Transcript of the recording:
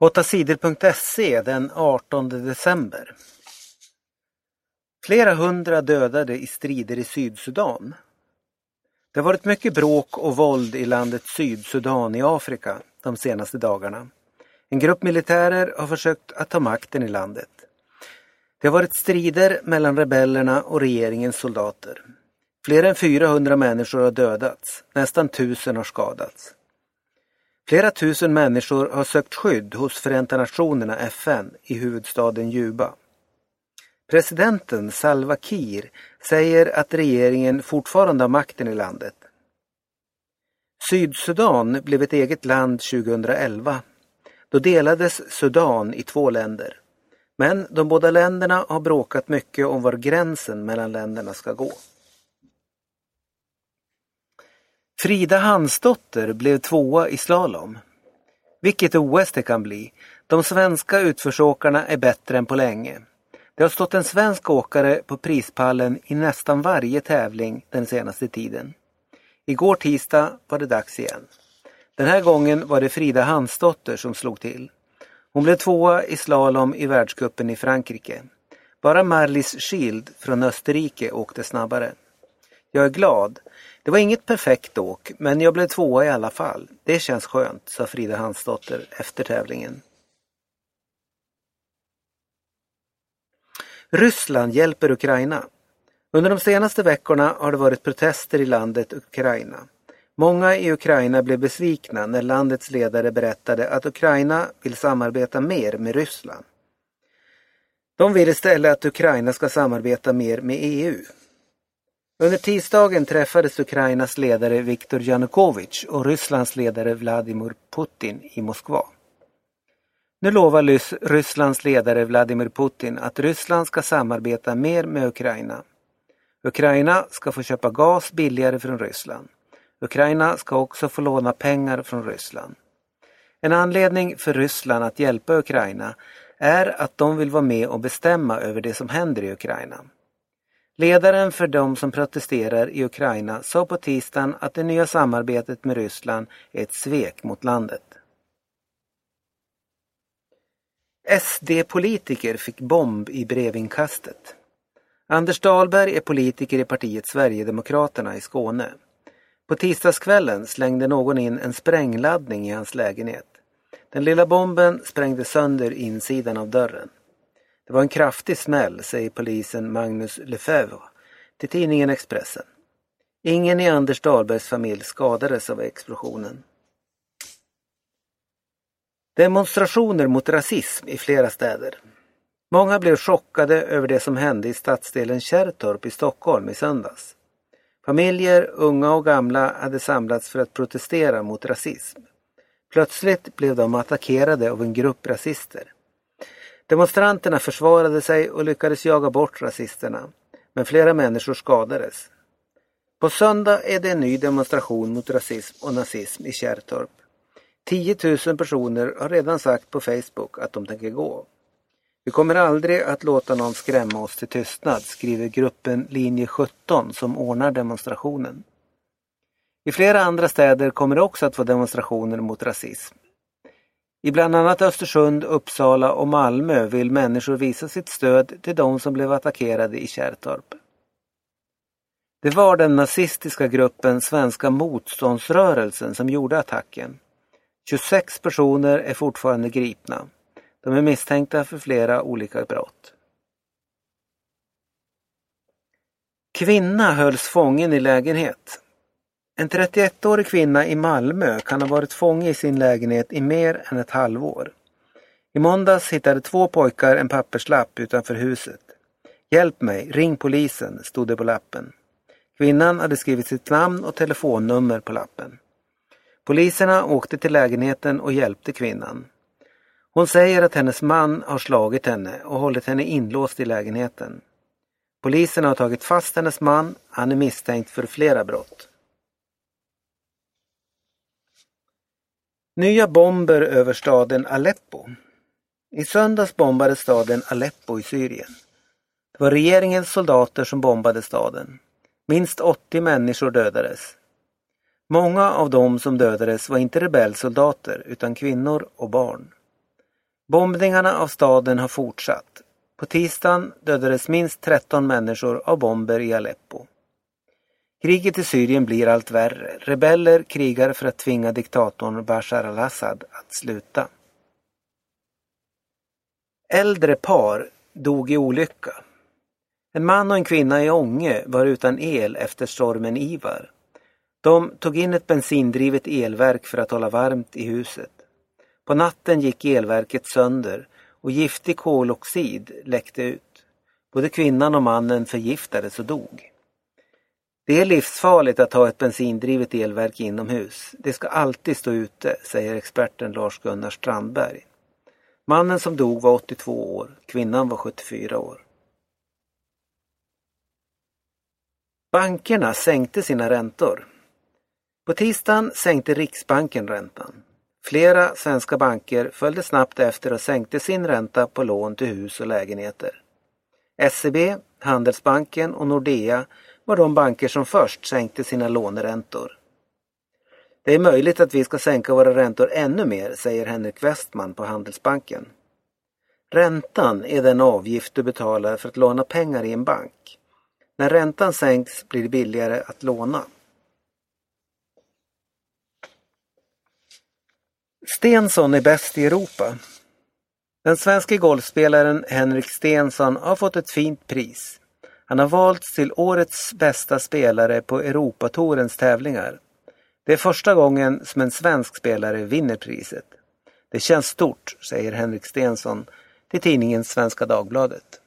8sidor.se den 18 december. Flera hundra dödade i strider i Sydsudan. Det har varit mycket bråk och våld i landet Sydsudan i Afrika de senaste dagarna. En grupp militärer har försökt att ta makten i landet. Det har varit strider mellan rebellerna och regeringens soldater. Fler än 400 människor har dödats, nästan tusen har skadats. Flera tusen människor har sökt skydd hos Förenta Nationerna, FN, i huvudstaden Juba. Presidenten Salva Kiir säger att regeringen fortfarande har makten i landet. Sydsudan blev ett eget land 2011. Då delades Sudan i två länder. Men de båda länderna har bråkat mycket om var gränsen mellan länderna ska gå. Frida Hansdotter blev tvåa i slalom. Vilket OS det kan bli. De svenska utförsåkarna är bättre än på länge. Det har stått en svensk åkare på prispallen i nästan varje tävling den senaste tiden. Igår tisdag var det dags igen. Den här gången var det Frida Hansdotter som slog till. Hon blev tvåa i slalom i världskuppen i Frankrike. Bara Marlis Schild från Österrike åkte snabbare. Jag är glad. Det var inget perfekt åk, men jag blev tvåa i alla fall. Det känns skönt, sa Frida Hansdotter efter tävlingen. Ryssland hjälper Ukraina. Under de senaste veckorna har det varit protester i landet Ukraina. Många i Ukraina blev besvikna när landets ledare berättade att Ukraina vill samarbeta mer med Ryssland. De vill istället att Ukraina ska samarbeta mer med EU. Under tisdagen träffades Ukrainas ledare Viktor Yanukovych och Rysslands ledare Vladimir Putin i Moskva. Nu lovar Rysslands ledare Vladimir Putin att Ryssland ska samarbeta mer med Ukraina. Ukraina ska få köpa gas billigare från Ryssland. Ukraina ska också få låna pengar från Ryssland. En anledning för Ryssland att hjälpa Ukraina är att de vill vara med och bestämma över det som händer i Ukraina. Ledaren för de som protesterar i Ukraina sa på tisdagen att det nya samarbetet med Ryssland är ett svek mot landet. SD-politiker fick bomb i brevinkastet. Anders Dahlberg är politiker i partiet Sverigedemokraterna i Skåne. På tisdagskvällen slängde någon in en sprängladdning i hans lägenhet. Den lilla bomben sprängde sönder insidan av dörren. Det var en kraftig smäll, säger polisen Magnus Lefebvre till tidningen Expressen. Ingen i Anders Dahlbergs familj skadades av explosionen. Demonstrationer mot rasism i flera städer. Många blev chockade över det som hände i stadsdelen Kärrtorp i Stockholm i söndags. Familjer, unga och gamla, hade samlats för att protestera mot rasism. Plötsligt blev de attackerade av en grupp rasister. Demonstranterna försvarade sig och lyckades jaga bort rasisterna, men flera människor skadades. På söndag är det en ny demonstration mot rasism och nazism i Kärrtorp. 10 000 personer har redan sagt på Facebook att de tänker gå. Vi kommer aldrig att låta någon skrämma oss till tystnad, skriver gruppen Linje 17 som ordnar demonstrationen. I flera andra städer kommer det också att vara demonstrationer mot rasism. I bland annat Östersund, Uppsala och Malmö vill människor visa sitt stöd till de som blev attackerade i Kärrtorp. Det var den nazistiska gruppen Svenska motståndsrörelsen som gjorde attacken. 26 personer är fortfarande gripna. De är misstänkta för flera olika brott. Kvinna hölls fången i lägenhet. En 31-årig kvinna i Malmö kan ha varit fånge i sin lägenhet i mer än ett halvår. I måndags hittade två pojkar en papperslapp utanför huset. Hjälp mig, ring polisen, stod det på lappen. Kvinnan hade skrivit sitt namn och telefonnummer på lappen. Poliserna åkte till lägenheten och hjälpte kvinnan. Hon säger att hennes man har slagit henne och hållit henne inlåst i lägenheten. Polisen har tagit fast hennes man. Han är misstänkt för flera brott. Nya bomber över staden Aleppo. I söndags bombades staden Aleppo i Syrien. Det var regeringens soldater som bombade staden. Minst 80 människor dödades. Många av dem som dödades var inte rebellsoldater utan kvinnor och barn. Bombningarna av staden har fortsatt. På tisdagen dödades minst 13 människor av bomber i Aleppo. Kriget i Syrien blir allt värre. Rebeller krigar för att tvinga diktatorn Bashar al-Assad att sluta. Äldre par dog i olycka. En man och en kvinna i Ånge var utan el efter stormen Ivar. De tog in ett bensindrivet elverk för att hålla varmt i huset. På natten gick elverket sönder och giftig koloxid läckte ut. Både kvinnan och mannen förgiftades och dog. Det är livsfarligt att ha ett bensindrivet elverk inomhus. Det ska alltid stå ute, säger experten Lars-Gunnar Strandberg. Mannen som dog var 82 år, kvinnan var 74 år. Bankerna sänkte sina räntor. På tisdagen sänkte Riksbanken räntan. Flera svenska banker följde snabbt efter och sänkte sin ränta på lån till hus och lägenheter. SEB, Handelsbanken och Nordea var de banker som först sänkte sina låneräntor. Det är möjligt att vi ska sänka våra räntor ännu mer, säger Henrik Westman på Handelsbanken. Räntan är den avgift du betalar för att låna pengar i en bank. När räntan sänks blir det billigare att låna. Stensson är bäst i Europa. Den svenska golfspelaren Henrik Stensson har fått ett fint pris. Han har valts till årets bästa spelare på Europatorens tävlingar. Det är första gången som en svensk spelare vinner priset. Det känns stort, säger Henrik Stensson till tidningen Svenska Dagbladet.